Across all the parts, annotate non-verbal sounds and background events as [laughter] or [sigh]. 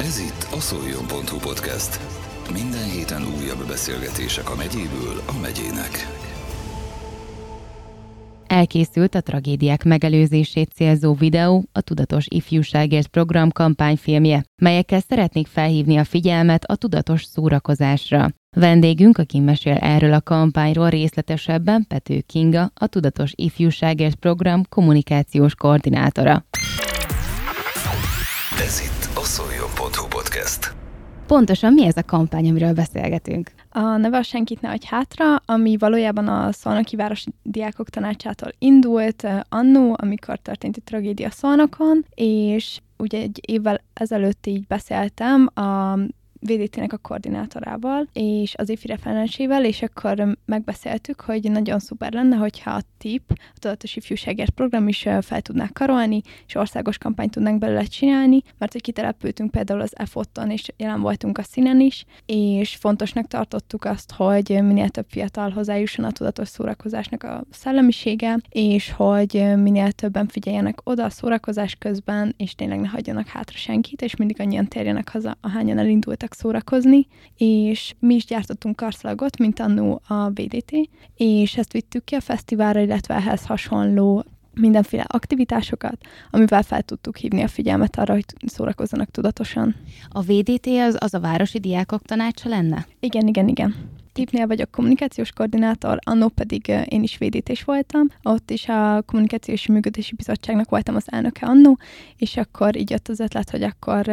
Ez itt a szoljon.hu podcast. Minden héten újabb beszélgetések a megyéből a megyének. Elkészült a tragédiák megelőzését célzó videó, a Tudatos Ifjúságért program kampányfilmje, melyekkel szeretnék felhívni a figyelmet a tudatos szórakozásra. Vendégünk, aki mesél erről a kampányról részletesebben, Pető Kinga, a Tudatos Ifjúságért program kommunikációs koordinátora. Ez itt a szoljon.hu podcast. Pontosan mi ez a kampány, amiről beszélgetünk? A neve a Senkit ne hátra, ami valójában a Szolnoki Városi Diákok Tanácsától indult uh, annó, amikor történt egy tragédia Szolnokon, és ugye egy évvel ezelőtt így beszéltem a VDT-nek a koordinátorával, és az IFI referensével, és akkor megbeszéltük, hogy nagyon szuper lenne, hogyha a TIP, a Tudatos Ifjúságért Program is fel tudnák karolni, és országos kampányt tudnánk belőle csinálni, mert hogy kitelepültünk például az EFOT-on, és jelen voltunk a színen is, és fontosnak tartottuk azt, hogy minél több fiatal hozzájusson a tudatos szórakozásnak a szellemisége, és hogy minél többen figyeljenek oda a szórakozás közben, és tényleg ne hagyjanak hátra senkit, és mindig annyian térjenek haza, ahányan elindultak elmentek szórakozni, és mi is gyártottunk karszalagot, mint annó a VDT, és ezt vittük ki a fesztiválra, illetve ehhez hasonló mindenféle aktivitásokat, amivel fel tudtuk hívni a figyelmet arra, hogy szórakozzanak tudatosan. A VDT az, az a Városi Diákok Tanácsa lenne? Igen, igen, igen. Tipnél vagyok kommunikációs koordinátor, annó pedig én is védítés voltam. Ott is a Kommunikációs Működési Bizottságnak voltam az elnöke annó, és akkor így jött az ötlet, hogy akkor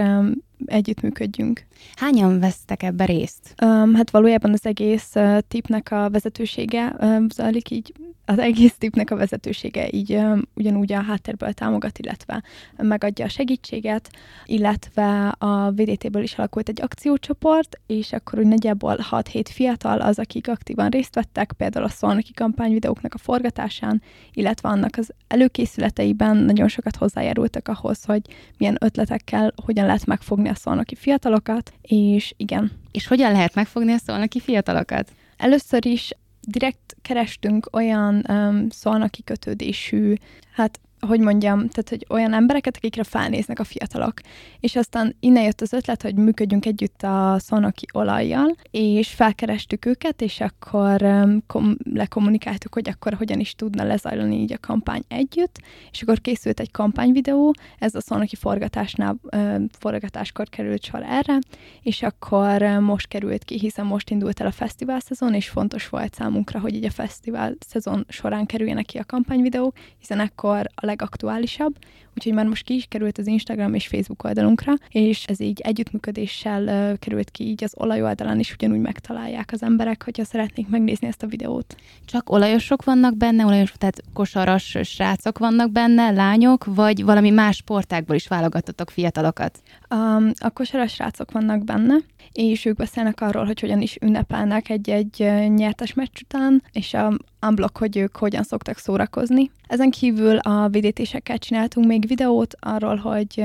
együttműködjünk. Hányan vesztek ebbe részt? Um, hát valójában az egész uh, tipnek a vezetősége uh, zajlik így, az egész tipnek a vezetősége így ugyanúgy a háttérből támogat, illetve megadja a segítséget, illetve a VDT-ből is alakult egy akciócsoport, és akkor úgy nagyjából 6-7 fiatal az, akik aktívan részt vettek, például a szolnoki kampányvideóknak a forgatásán, illetve annak az előkészületeiben nagyon sokat hozzájárultak ahhoz, hogy milyen ötletekkel hogyan lehet megfogni megfogni a szolnoki fiatalokat, és igen. És hogyan lehet megfogni a szolnoki fiatalokat? Először is direkt kerestünk olyan um, szolnoki kötődésű, hát hogy mondjam, tehát hogy olyan embereket, akikre felnéznek a fiatalok. És aztán innen jött az ötlet, hogy működjünk együtt a szónoki olajjal, és felkerestük őket, és akkor um, kom- lekommunikáltuk, hogy akkor hogyan is tudna lezajlani így a kampány együtt, és akkor készült egy kampányvideó, ez a szónoki forgatásnál, um, forgatáskor került sor erre, és akkor um, most került ki, hiszen most indult el a fesztivál szezon, és fontos volt számunkra, hogy így a fesztivál szezon során kerüljenek ki a kampányvideók, hiszen akkor a legaktuálisabb, úgyhogy már most ki is került az Instagram és Facebook oldalunkra, és ez így együttműködéssel uh, került ki, így az olaj oldalán is ugyanúgy megtalálják az emberek, hogyha szeretnék megnézni ezt a videót. Csak olajosok vannak benne, olajos, tehát kosaras srácok vannak benne, lányok, vagy valami más sportákból is válogattatok fiatalokat? Um, a kosaras srácok vannak benne, és ők beszélnek arról, hogy hogyan is ünnepelnek egy-egy nyertes meccs után, és a unblock, hogy ők hogyan szoktak szórakozni. Ezen kívül a vidétésekkel csináltunk még videót arról, hogy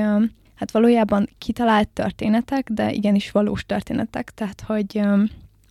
hát valójában kitalált történetek, de igenis valós történetek, tehát hogy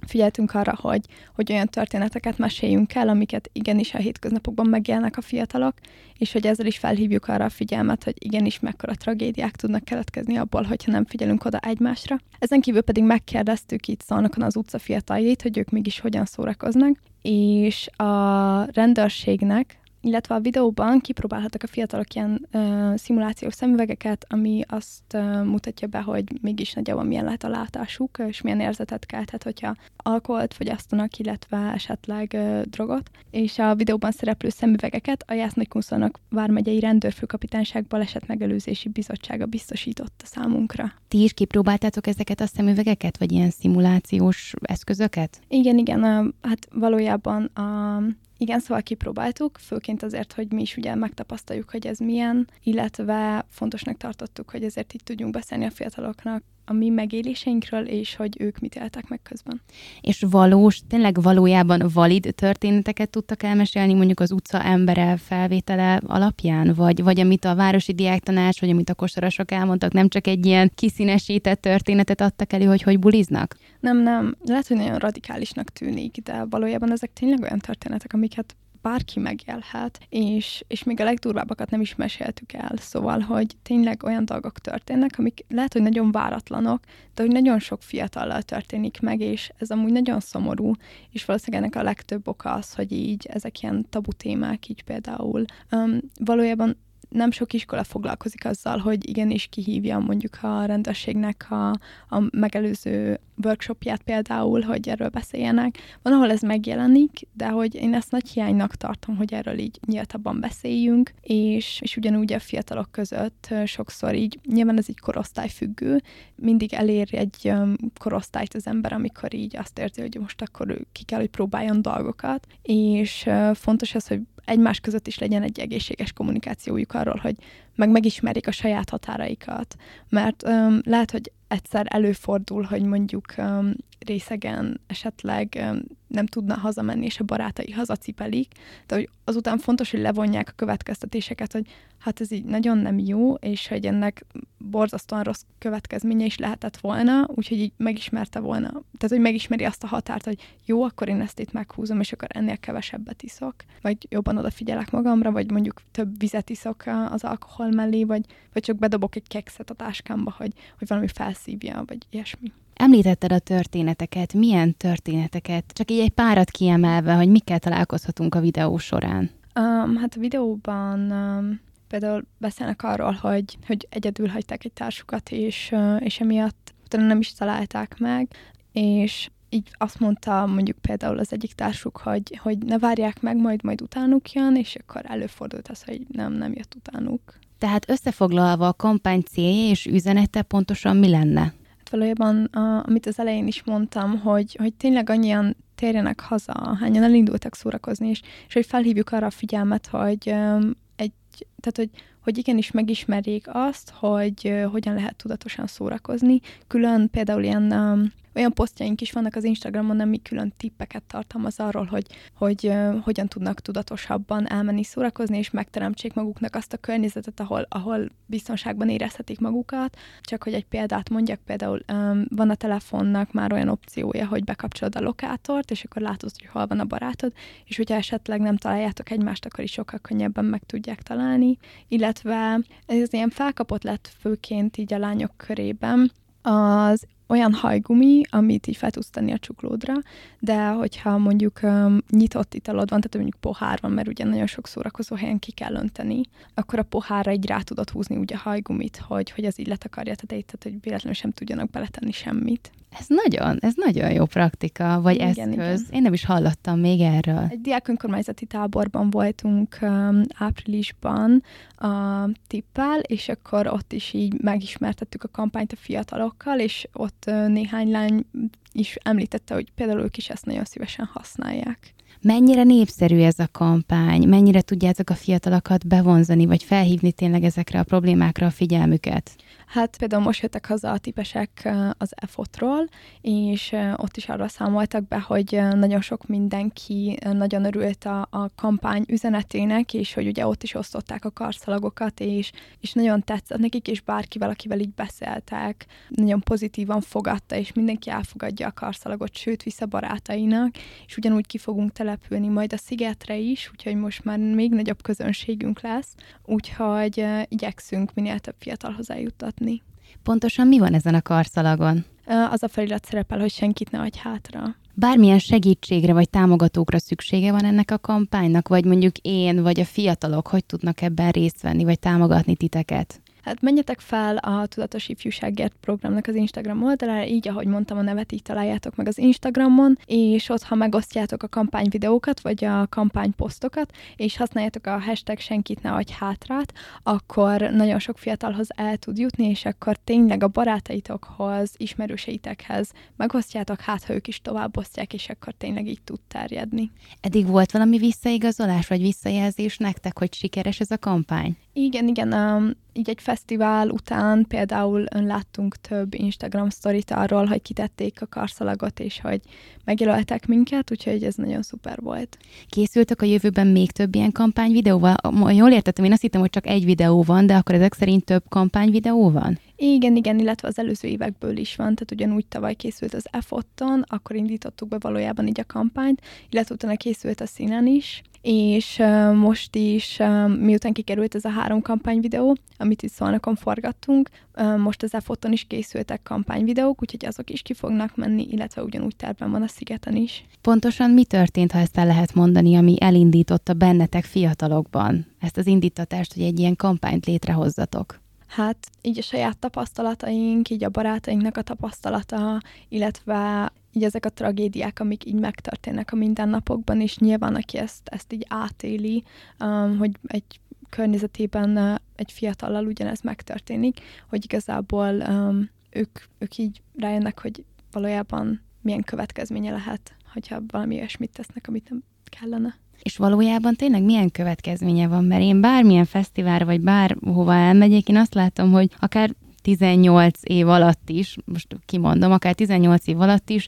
figyeltünk arra, hogy, hogy olyan történeteket meséljünk el, amiket igenis a hétköznapokban megjelennek a fiatalok, és hogy ezzel is felhívjuk arra a figyelmet, hogy igenis mekkora tragédiák tudnak keletkezni abból, hogyha nem figyelünk oda egymásra. Ezen kívül pedig megkérdeztük itt szólnokon az utca fiataljait, hogy ők mégis hogyan szórakoznak, és a rendőrségnek illetve a videóban kipróbálhatok a fiatalok ilyen uh, szimulációs szemüvegeket, ami azt uh, mutatja be, hogy mégis nagyjából milyen lehet a látásuk, és milyen érzetet kelthet, hogyha alkoholt fogyasztanak, illetve esetleg uh, drogot. És a videóban szereplő szemüvegeket a Jásznykunszónak vármegyei rendőrfőkapitányság baleset megelőzési bizottsága biztosította számunkra. Ti is kipróbáltátok ezeket a szemüvegeket, vagy ilyen szimulációs eszközöket? Igen, igen, uh, hát valójában a igen, szóval kipróbáltuk, főként azért, hogy mi is ugye megtapasztaljuk, hogy ez milyen, illetve fontosnak tartottuk, hogy ezért így tudjunk beszélni a fiataloknak a mi megéléseinkről, és hogy ők mit éltek meg közben. És valós, tényleg valójában valid történeteket tudtak elmesélni mondjuk az utca embere felvétele alapján, vagy, vagy amit a Városi Diáktanács, vagy amit a kosarasok elmondtak, nem csak egy ilyen kiszínesített történetet adtak elő, hogy hogy buliznak? Nem, nem. Lehet, hogy nagyon radikálisnak tűnik, de valójában ezek tényleg olyan történetek, amiket bárki megélhet, és, és még a legdurvábbakat nem is meséltük el, szóval, hogy tényleg olyan dolgok történnek, amik lehet, hogy nagyon váratlanok, de hogy nagyon sok fiatallal történik meg, és ez amúgy nagyon szomorú, és valószínűleg ennek a legtöbb oka az, hogy így ezek ilyen tabu témák, így például. Um, valójában nem sok iskola foglalkozik azzal, hogy igenis kihívja mondjuk a rendőrségnek a, a megelőző workshopját például, hogy erről beszéljenek. Van, ahol ez megjelenik, de hogy én ezt nagy hiánynak tartom, hogy erről így nyíltabban beszéljünk, és, és ugyanúgy a fiatalok között sokszor így, nyilván ez így korosztályfüggő, mindig elér egy korosztályt az ember, amikor így azt érzi, hogy most akkor ő ki kell, hogy próbáljon dolgokat, és fontos az, hogy egymás között is legyen egy egészséges kommunikációjuk arról, hogy meg megismerik a saját határaikat. Mert um, lehet, hogy egyszer előfordul, hogy mondjuk um, részegen esetleg um, nem tudna hazamenni, és a barátai hazacipelik, de hogy azután fontos, hogy levonják a következtetéseket, hogy hát ez így nagyon nem jó, és hogy ennek borzasztóan rossz következménye is lehetett volna, úgyhogy így megismerte volna, tehát hogy megismeri azt a határt, hogy jó, akkor én ezt itt meghúzom, és akkor ennél kevesebbet iszok, vagy jobban odafigyelek magamra, vagy mondjuk több vizet iszok az alkohol mellé, vagy, vagy csak bedobok egy kekszet a táskámba, hogy, hogy valami felszívja, vagy ilyesmi. Említetted a történeteket, milyen történeteket? Csak így egy párat kiemelve, hogy mikkel találkozhatunk a videó során. Um, hát a videóban um, például beszélnek arról, hogy, hogy egyedül hagyták egy társukat, és, uh, és emiatt utána nem is találták meg, és így azt mondta mondjuk például az egyik társuk, hogy, hogy ne várják meg, majd majd utánuk jön, és akkor előfordult az, hogy nem, nem jött utánuk. Tehát összefoglalva a kampány célja és üzenete pontosan mi lenne? Valójában, a, amit az elején is mondtam, hogy, hogy tényleg annyian térjenek haza, hányan elindultak szórakozni, és, és hogy felhívjuk arra a figyelmet, hogy um, egy, tehát, hogy, hogy igenis megismerjék azt, hogy uh, hogyan lehet tudatosan szórakozni. Külön például ilyen um, olyan posztjaink is vannak az Instagramon, ami külön tippeket tartalmaz arról, hogy, hogy uh, hogyan tudnak tudatosabban elmenni szórakozni, és megteremtsék maguknak azt a környezetet, ahol, ahol biztonságban érezhetik magukat. Csak hogy egy példát mondjak, például um, van a telefonnak már olyan opciója, hogy bekapcsolod a lokátort, és akkor látod, hogy hol van a barátod, és hogyha esetleg nem találjátok egymást, akkor is sokkal könnyebben meg tudják találni. Illetve ez ilyen felkapott lett főként így a lányok körében, az olyan hajgumi, amit így fel tudsz tenni a csuklódra, de hogyha mondjuk um, nyitott italod van, tehát mondjuk pohár van, mert ugye nagyon sok szórakozó helyen ki kell önteni, akkor a pohárra így rá tudod húzni ugye a hajgumit, hogy, hogy az így letakarja a tehát hogy véletlenül sem tudjanak beletenni semmit. Ez nagyon, ez nagyon jó praktika, vagy igen, eszköz. Igen. Én nem is hallottam még erről. Egy diák önkormányzati táborban voltunk um, áprilisban a tippel, és akkor ott is így megismertettük a kampányt a fiatalokkal, és ott uh, néhány lány is említette, hogy például ők is ezt nagyon szívesen használják. Mennyire népszerű ez a kampány? Mennyire tudjátok a fiatalokat bevonzani, vagy felhívni tényleg ezekre a problémákra a figyelmüket? Hát például most jöttek haza a tipesek az EFOT-ról, és ott is arra számoltak be, hogy nagyon sok mindenki nagyon örült a, a kampány üzenetének, és hogy ugye ott is osztották a karszalagokat, és, és nagyon tetszett nekik, és bárkivel, akivel így beszéltek, nagyon pozitívan fogadta, és mindenki elfogadja a karszalagot, sőt, vissza barátainak, és ugyanúgy ki fogunk települni majd a szigetre is, úgyhogy most már még nagyobb közönségünk lesz, úgyhogy igyekszünk minél több fiatalhoz eljuttatni. Pontosan mi van ezen a karszalagon? Az a felirat szerepel, hogy senkit ne hagy hátra. Bármilyen segítségre vagy támogatókra szüksége van ennek a kampánynak, vagy mondjuk én, vagy a fiatalok, hogy tudnak ebben részt venni, vagy támogatni titeket? Hát menjetek fel a Tudatos Ifjúságért programnak az Instagram oldalára, így ahogy mondtam, a nevet így találjátok meg az Instagramon, és ott, ha megosztjátok a kampányvideókat, vagy a kampányposztokat, és használjátok a hashtag senkit ne adj hátrát, akkor nagyon sok fiatalhoz el tud jutni, és akkor tényleg a barátaitokhoz, ismerőseitekhez megosztjátok, hát ha ők is továbbosztják, és akkor tényleg így tud terjedni. Eddig volt valami visszaigazolás, vagy visszajelzés nektek, hogy sikeres ez a kampány? Igen, igen. Um, így egy fesztivál után például láttunk több Instagram sztorit arról, hogy kitették a karszalagot, és hogy megjelöltek minket, úgyhogy ez nagyon szuper volt. Készültek a jövőben még több ilyen kampányvideóval? Jól értettem, én azt hittem, hogy csak egy videó van, de akkor ezek szerint több kampányvideó van? Igen, igen, illetve az előző évekből is van, tehát ugyanúgy tavaly készült az EFOT-on, akkor indítottuk be valójában így a kampányt, illetve utána készült a színen is, és uh, most is, uh, miután kikerült ez a három kampányvideó, amit itt Szolnokon forgattunk, uh, most az EFOT-on is készültek kampányvideók, úgyhogy azok is ki fognak menni, illetve ugyanúgy terben van a szigeten is. Pontosan mi történt, ha ezt el lehet mondani, ami elindította bennetek fiatalokban ezt az indítatást, hogy egy ilyen kampányt létrehozzatok? Hát így a saját tapasztalataink, így a barátainknak a tapasztalata, illetve így ezek a tragédiák, amik így megtörténnek a mindennapokban, és nyilván aki ezt, ezt így átéli, um, hogy egy környezetében uh, egy fiatallal ugyanez megtörténik, hogy igazából um, ők, ők így rájönnek, hogy valójában milyen következménye lehet, hogyha valami olyasmit tesznek, amit nem kellene. És valójában tényleg milyen következménye van, mert én bármilyen fesztiválra, vagy bárhova elmegyek, én azt látom, hogy akár 18 év alatt is, most kimondom, akár 18 év alatt is,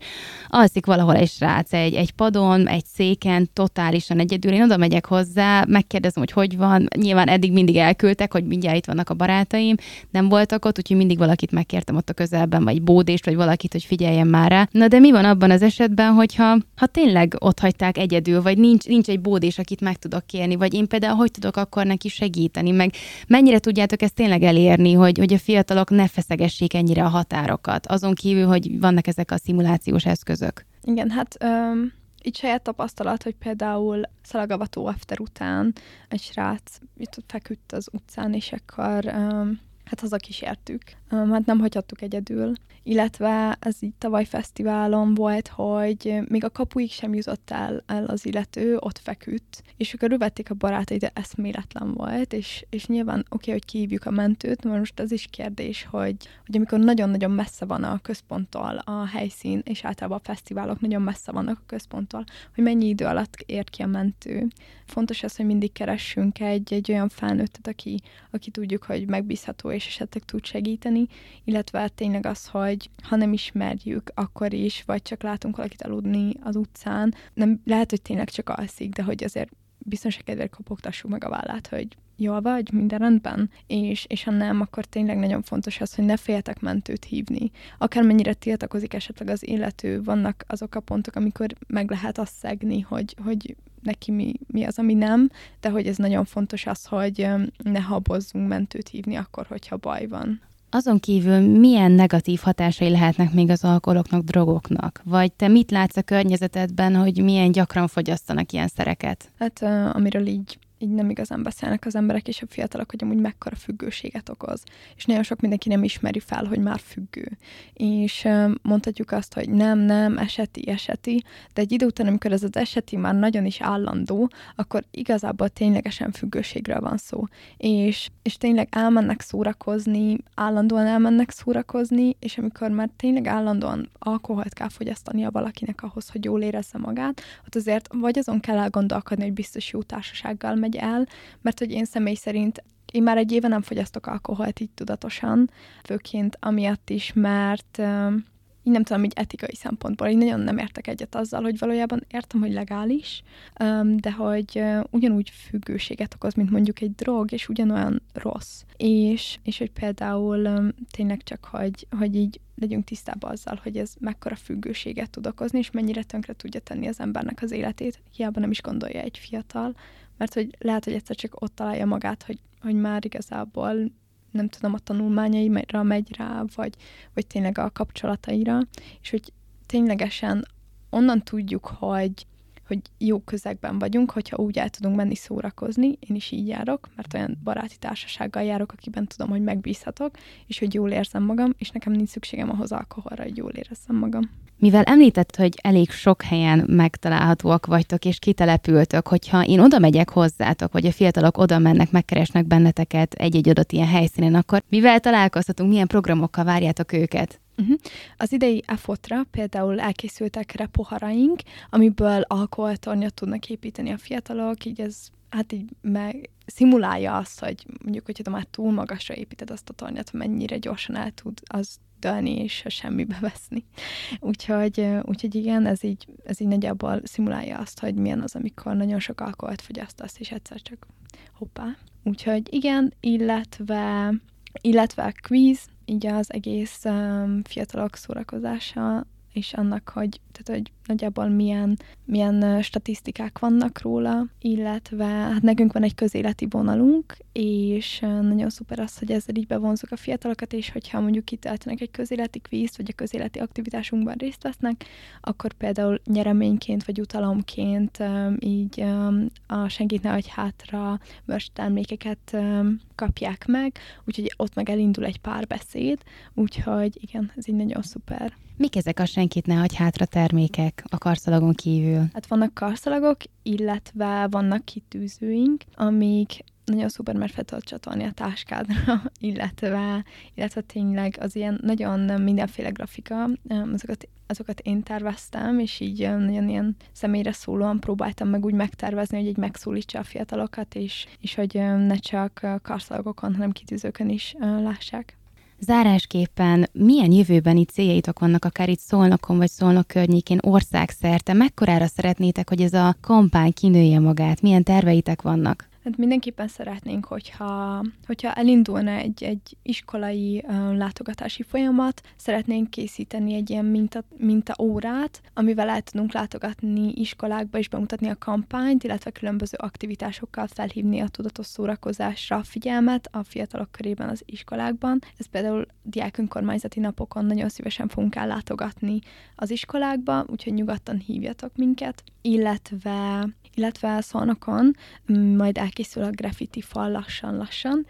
alszik valahol egy srác egy, egy padon, egy széken, totálisan egyedül. Én oda megyek hozzá, megkérdezem, hogy hogy van. Nyilván eddig mindig elküldtek, hogy mindjárt itt vannak a barátaim, nem voltak ott, úgyhogy mindig valakit megkértem ott a közelben, vagy bódést, vagy valakit, hogy figyeljen már rá. Na de mi van abban az esetben, hogyha ha tényleg ott hagyták egyedül, vagy nincs, nincs egy bódés, akit meg tudok kérni, vagy én például hogy tudok akkor neki segíteni, meg mennyire tudjátok ezt tényleg elérni, hogy, hogy a fiatalok ne feszegessék ennyire a határokat, azon kívül, hogy vannak ezek a szimulációs eszközök. Igen, hát um, így saját tapasztalat, hogy például szalagavató after után egy srác itt feküdt az utcán, és akkor um, hát hazakísértük. Hát nem hagyhattuk egyedül, illetve ez így tavaly fesztiválon volt, hogy még a kapuig sem jutott el, el az illető, ott feküdt, és akkor rövették a barátai, de eszméletlen volt, és, és nyilván oké, okay, hogy kihívjuk a mentőt, mert most az is kérdés, hogy, hogy amikor nagyon-nagyon messze van a központtól a helyszín, és általában a fesztiválok nagyon messze vannak a központtól, hogy mennyi idő alatt ér ki a mentő. Fontos az, hogy mindig keressünk egy, egy olyan felnőttet, aki, aki tudjuk, hogy megbízható és esetleg tud segíteni, illetve tényleg az, hogy ha nem ismerjük, akkor is, vagy csak látunk valakit aludni az utcán, nem, lehet, hogy tényleg csak alszik, de hogy azért biztonságkedvéért kopogtassuk meg a vállát, hogy jól vagy, minden rendben, és, és ha nem, akkor tényleg nagyon fontos az, hogy ne féljetek mentőt hívni. Akármennyire tiltakozik esetleg az illető, vannak azok a pontok, amikor meg lehet azt szegni, hogy, hogy neki mi, mi az, ami nem, de hogy ez nagyon fontos az, hogy ne habozzunk mentőt hívni akkor, hogyha baj van. Azon kívül milyen negatív hatásai lehetnek még az alkoholoknak, drogoknak? Vagy te mit látsz a környezetedben, hogy milyen gyakran fogyasztanak ilyen szereket? Hát amiről így így nem igazán beszélnek az emberek és a fiatalok, hogy amúgy mekkora függőséget okoz. És nagyon sok mindenki nem ismeri fel, hogy már függő. És mondhatjuk azt, hogy nem, nem, eseti, eseti, de egy idő után, amikor ez az eseti már nagyon is állandó, akkor igazából ténylegesen függőségről van szó. És, és tényleg elmennek szórakozni, állandóan elmennek szórakozni, és amikor már tényleg állandóan alkoholt kell fogyasztania valakinek ahhoz, hogy jól érezze magát, ott azért vagy azon kell elgondolkodni, hogy biztos jó társasággal megy megy el, mert hogy én személy szerint én már egy éve nem fogyasztok alkoholt így tudatosan, főként amiatt is, mert így nem tudom, így etikai szempontból, így nagyon nem értek egyet azzal, hogy valójában értem, hogy legális, de hogy ugyanúgy függőséget okoz, mint mondjuk egy drog, és ugyanolyan rossz. És, és hogy például tényleg csak, hogy, hogy így legyünk tisztában azzal, hogy ez mekkora függőséget tud okozni, és mennyire tönkre tudja tenni az embernek az életét, hiába nem is gondolja egy fiatal, mert hogy lehet, hogy egyszer csak ott találja magát, hogy, hogy már igazából nem tudom, a tanulmányaira megy rá, vagy, vagy tényleg a kapcsolataira, és hogy ténylegesen onnan tudjuk, hogy, hogy jó közegben vagyunk, hogyha úgy el tudunk menni szórakozni, én is így járok, mert olyan baráti társasággal járok, akiben tudom, hogy megbízhatok, és hogy jól érzem magam, és nekem nincs szükségem ahhoz alkoholra, hogy jól érezzem magam. Mivel említett, hogy elég sok helyen megtalálhatóak vagytok és kitelepültök, hogyha én oda megyek hozzátok, vagy a fiatalok oda mennek, megkeresnek benneteket egy-egy adott ilyen helyszínen, akkor mivel találkozhatunk, milyen programokkal várjátok őket? Uh-huh. Az idei EFOT-ra például elkészültek repoharaink, amiből alkoholtornyot tudnak építeni a fiatalok, így ez hát így meg szimulálja azt, hogy mondjuk, hogyha már túl magasra építed azt a tornyot, mennyire gyorsan el tud az dölni és semmibe veszni. Úgyhogy, úgyhogy igen, ez így, ez így nagyjából szimulálja azt, hogy milyen az, amikor nagyon sok alkoholt fogyasztasz, és egyszer csak hoppá. Úgyhogy igen, illetve illetve quiz, így az egész um, fiatalok szórakozása és annak, hogy, tehát, hogy nagyjából milyen, milyen statisztikák vannak róla, illetve hát nekünk van egy közéleti vonalunk, és nagyon szuper az, hogy ezzel így bevonzuk a fiatalokat, és hogyha mondjuk kitöltenek egy közéleti kvízt, vagy a közéleti aktivitásunkban részt vesznek, akkor például nyereményként, vagy utalomként így a Senkit ne hátra most emlékeket kapják meg, úgyhogy ott meg elindul egy párbeszéd, úgyhogy igen, ez így nagyon szuper. Mik ezek a senkit ne hagy hátra termékek a karszalagon kívül? Hát vannak karszalagok, illetve vannak kitűzőink, amik nagyon szuper, mert fel tudod csatolni a táskádra, [laughs] illetve, illetve tényleg az ilyen nagyon mindenféle grafika, azokat, azokat én terveztem, és így nagyon ilyen személyre szólóan próbáltam meg úgy megtervezni, hogy így megszólítsa a fiatalokat, és, és hogy ne csak karszalagokon, hanem kitűzőkön is lássák. Zárásképpen milyen jövőbeni céljaitok vannak akár itt Szolnokon vagy Szolnok környékén országszerte? Mekkorára szeretnétek, hogy ez a kampány kinője magát? Milyen terveitek vannak? Hát mindenképpen szeretnénk, hogyha, hogyha elindulna egy, egy iskolai uh, látogatási folyamat, szeretnénk készíteni egy ilyen minta, minta órát, amivel el tudunk látogatni iskolákba és bemutatni a kampányt, illetve különböző aktivitásokkal felhívni a tudatos szórakozásra a figyelmet a fiatalok körében az iskolákban. Ez például diák önkormányzati napokon nagyon szívesen fogunk ellátogatni az iskolákba, úgyhogy nyugodtan hívjatok minket, illetve illetve Szolnokon majd elkészül a graffiti fal lassan-lassan,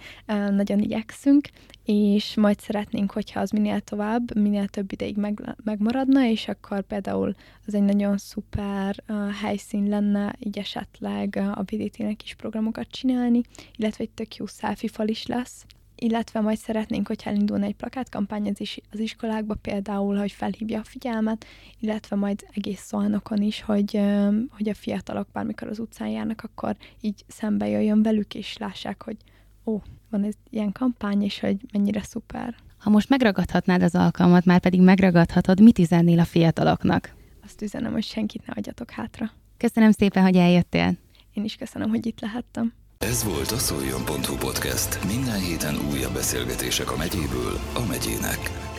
nagyon igyekszünk, és majd szeretnénk, hogyha az minél tovább, minél több ideig meg, megmaradna, és akkor például az egy nagyon szuper uh, helyszín lenne, így esetleg uh, a BDT-nek is programokat csinálni, illetve egy tök jó selfie fal is lesz, illetve majd szeretnénk, hogy elindulna egy plakátkampány az, is, az iskolákba például, hogy felhívja a figyelmet, illetve majd egész szolnokon is, hogy, hogy a fiatalok bármikor az utcán járnak, akkor így szembe jöjjön velük, és lássák, hogy ó, van ez ilyen kampány, és hogy mennyire szuper. Ha most megragadhatnád az alkalmat, már pedig megragadhatod, mit üzennél a fiataloknak? Azt üzenem, hogy senkit ne adjatok hátra. Köszönöm szépen, hogy eljöttél. Én is köszönöm, hogy itt lehettem. Ez volt a Szoljon.hu podcast. Minden héten újabb beszélgetések a megyéből a megyének.